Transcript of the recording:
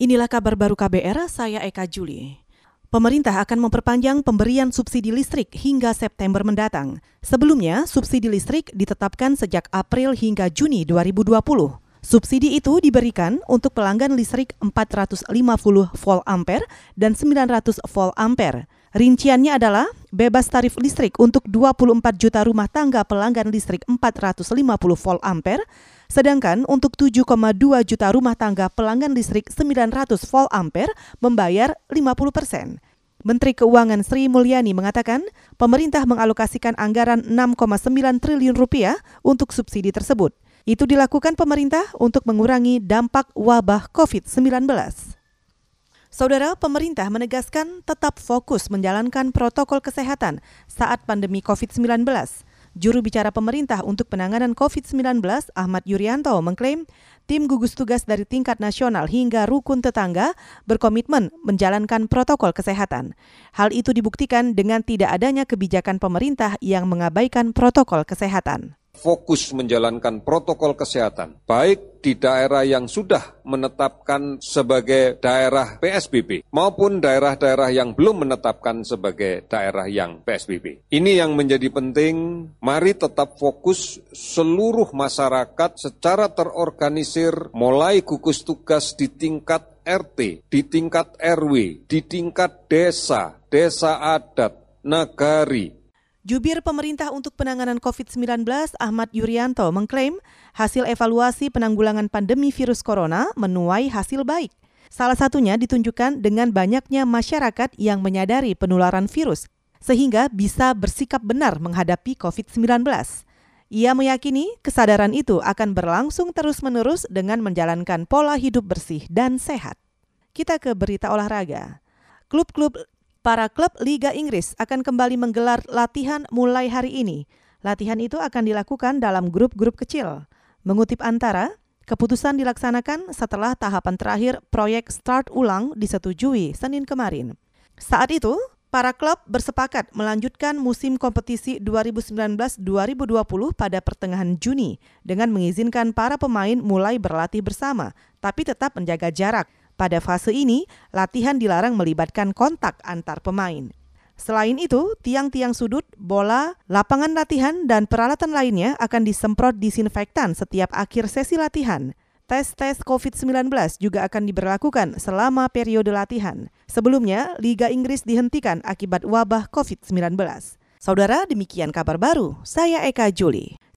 Inilah kabar baru KBR, saya Eka Juli. Pemerintah akan memperpanjang pemberian subsidi listrik hingga September mendatang. Sebelumnya, subsidi listrik ditetapkan sejak April hingga Juni 2020. Subsidi itu diberikan untuk pelanggan listrik 450 volt ampere dan 900 volt ampere. Rinciannya adalah bebas tarif listrik untuk 24 juta rumah tangga pelanggan listrik 450 volt ampere, Sedangkan untuk 7,2 juta rumah tangga pelanggan listrik 900 volt ampere membayar 50 persen. Menteri Keuangan Sri Mulyani mengatakan pemerintah mengalokasikan anggaran 6,9 triliun rupiah untuk subsidi tersebut. Itu dilakukan pemerintah untuk mengurangi dampak wabah COVID-19. Saudara, pemerintah menegaskan tetap fokus menjalankan protokol kesehatan saat pandemi COVID-19. Juru bicara pemerintah untuk penanganan COVID-19, Ahmad Yuryanto, mengklaim tim gugus tugas dari tingkat nasional hingga rukun tetangga berkomitmen menjalankan protokol kesehatan. Hal itu dibuktikan dengan tidak adanya kebijakan pemerintah yang mengabaikan protokol kesehatan fokus menjalankan protokol kesehatan, baik di daerah yang sudah menetapkan sebagai daerah PSBB maupun daerah-daerah yang belum menetapkan sebagai daerah yang PSBB. Ini yang menjadi penting, mari tetap fokus seluruh masyarakat secara terorganisir mulai gugus tugas di tingkat RT, di tingkat RW, di tingkat desa, desa adat, nagari, Jubir pemerintah untuk penanganan COVID-19 Ahmad Yuryanto mengklaim hasil evaluasi penanggulangan pandemi virus corona menuai hasil baik. Salah satunya ditunjukkan dengan banyaknya masyarakat yang menyadari penularan virus, sehingga bisa bersikap benar menghadapi COVID-19. Ia meyakini kesadaran itu akan berlangsung terus-menerus dengan menjalankan pola hidup bersih dan sehat. Kita ke berita olahraga. Klub-klub Para klub Liga Inggris akan kembali menggelar latihan mulai hari ini. Latihan itu akan dilakukan dalam grup-grup kecil. Mengutip antara, keputusan dilaksanakan setelah tahapan terakhir proyek start ulang disetujui Senin kemarin. Saat itu, para klub bersepakat melanjutkan musim kompetisi 2019-2020 pada pertengahan Juni dengan mengizinkan para pemain mulai berlatih bersama, tapi tetap menjaga jarak. Pada fase ini, latihan dilarang melibatkan kontak antar pemain. Selain itu, tiang-tiang sudut, bola, lapangan latihan, dan peralatan lainnya akan disemprot disinfektan setiap akhir sesi latihan. Tes-tes COVID-19 juga akan diberlakukan selama periode latihan. Sebelumnya, Liga Inggris dihentikan akibat wabah COVID-19. Saudara, demikian kabar baru. Saya Eka Juli.